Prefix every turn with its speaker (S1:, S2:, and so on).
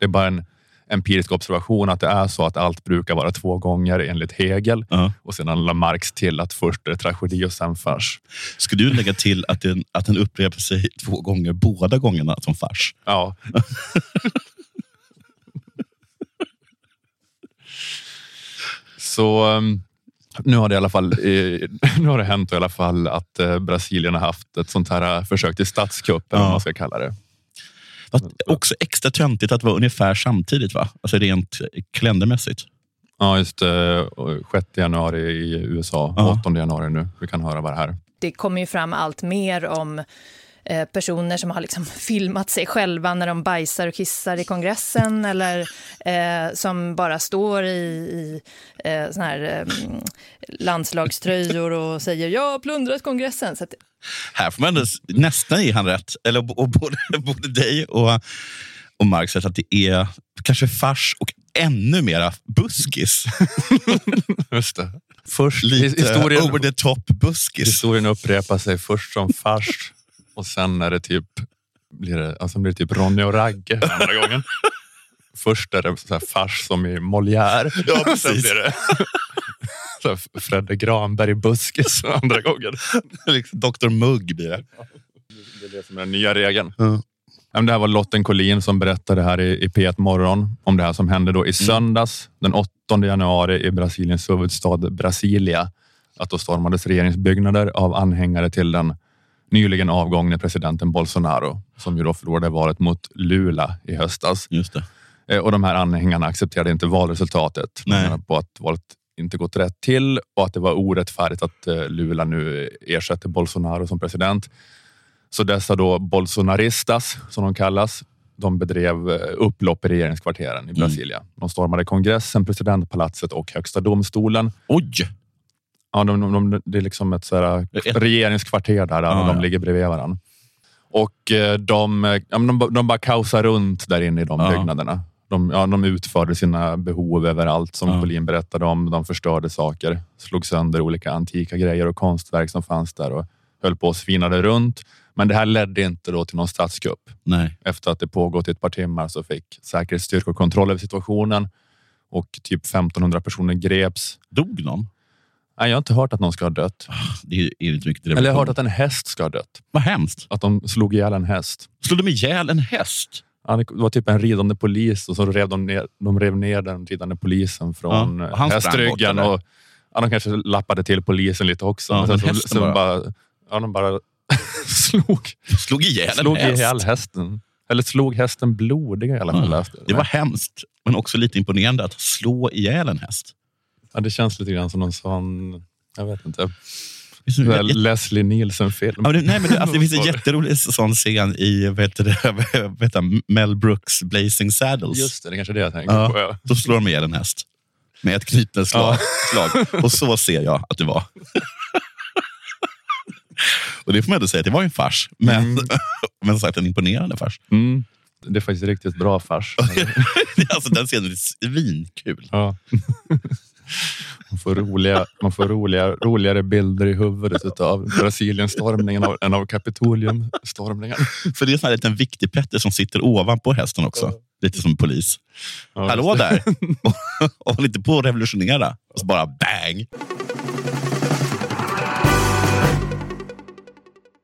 S1: Det är bara en empirisk observation att det är så att allt brukar vara två gånger enligt Hegel
S2: Ja.
S1: och sedan la Marx till att först är det tragedi och sen fars.
S2: Ska du lägga till att den, att den upprepar sig två gånger båda gångerna som fars?
S1: Ja. Så um, nu har det i alla fall nu har det hänt i alla fall att eh, Brasilien har haft ett sånt här eh, försök till statskupp, eller
S2: Ja.
S1: vad man ska kalla det.
S2: Fast också extra töntigt att det var ungefär samtidigt, va? Alltså rent kalendermässigt.
S1: Ja, just det. 6 januari i USA,
S2: Ja.
S1: 8 januari nu. Vi kan höra vad det här.
S3: Det kommer ju fram allt mer om eh, personer som har liksom filmat sig själva när de bajsar och kissar i kongressen eller eh, som bara står i, i eh, såna här eh, landslagströjor och säger jag har plundrat kongressen. Så att,
S2: Här får man ändå, nästan ge han rätt, eller och både, både dig och, och Marx att det är kanske fars och ännu mera buskis.
S1: Just det. Först,
S2: Lite
S1: historien,
S2: over the top buskis.
S1: historien upprepar sig först som fars och sen är det typ, blir det, alltså blir det typ Ronny och Ragge andra gången. Först är det så här fars som i Molière.
S2: Ja,
S1: Sen blir det så Fredde Granberg i Buskis andra gången.
S2: liksom Dr Mugg blir det.
S1: Det är det som är den nya regeln. Men Det här var Lotten Collin som berättade här i, i P1 Morgon om det här som hände då i söndags den 8 januari i Brasiliens huvudstad Brasilia. Att då stormades regeringsbyggnader av anhängare till den nyligen avgångne presidenten Bolsonaro som ju då förlorade valet mot Lula i höstas.
S2: Just det.
S1: Eh, Och de här anhängarna accepterade inte valresultatet. De
S2: Nej.
S1: på att valet inte gått rätt till och att det var orättfärdigt att eh, Lula nu ersätter Bolsonaro som president. Så dessa då bolsonaristas, som de kallas, de bedrev eh, upplopp i regeringskvarteren i Brasilia. De stormade kongressen, presidentpalatset och högsta domstolen.
S2: Oj!
S1: Ja, de, de, de, det är liksom ett, så regeringskvarter där
S2: Ja,
S1: och de
S2: ja.
S1: ligger bredvid varandra. Och eh, de, ja, de, ba- de bara kaosar runt där inne i de
S2: Ja.
S1: byggnaderna. De, ja, de utförde sina behov överallt som
S2: Ja.
S1: Berättade om. De förstörde saker, slog sönder olika antika grejer och konstverk som fanns där och höll på och svinade runt. Men det här ledde inte då till någon statskupp.
S2: Nej.
S1: Efter att det pågått i ett par timmar så fick säkerhetsstyrkor kontroll över situationen och typ 1500 personer greps.
S2: Dog någon?
S1: Nej, jag har inte hört att någon ska ha dött.
S2: Det är inte mycket
S1: Eller jag har hört att en häst ska ha dött.
S2: Vad hemskt.
S1: Att de slog ihjäl en häst.
S2: Slog de ihjäl en häst?
S1: Ja, det var typ en ridande polis och så rev de ner, de rev ner den ridande polisen från
S2: Ja, bort,
S1: hästryggen.
S2: eller?
S1: Och, ja, de kanske lappade till polisen lite också.
S2: Ja,
S1: men sen så, så
S2: bara-
S1: bara, ja, de bara slog,
S2: Slog ihjäl
S1: slog
S2: en häst?
S1: ihjäl hästen. Eller slog hästen blodiga i alla fall. Jag.
S2: det var hemskt, men också lite imponerande att slå ihjäl en häst.
S1: Ja, det känns lite grann som någon sån, jag vet inte,
S2: Det är så-
S1: Väl Leslie Nielsen-film.
S2: Ja, nej, men det, alltså, det finns en jätterolig sån scen i det, vad heter han? Mel Brooks Blazing Saddles.
S1: Just det, det kanske är det jag tänker
S2: Ja.
S1: på. Ja.
S2: Då slår de ihjäl en häst med ett knytnävsslag. slag. Och så ser jag att det var. Och det får man ändå säga, det var en fars. Men,
S1: Mm.
S2: men sagt en imponerande fars.
S1: Mm. Det är faktiskt riktigt bra fars.
S2: alltså, den scenen är svinkul.
S1: Ja. Man får, roliga, man får roliga, roligare bilder i huvudet av Brasilienstormningen av- än av Kapitoliumstormningen.
S2: För det är en liten viktig Petter som sitter ovanpå hästen också. Lite som polis.
S1: Ja,
S2: Hallå där! och, och håll inte på att revolutionera. Och så bara bang!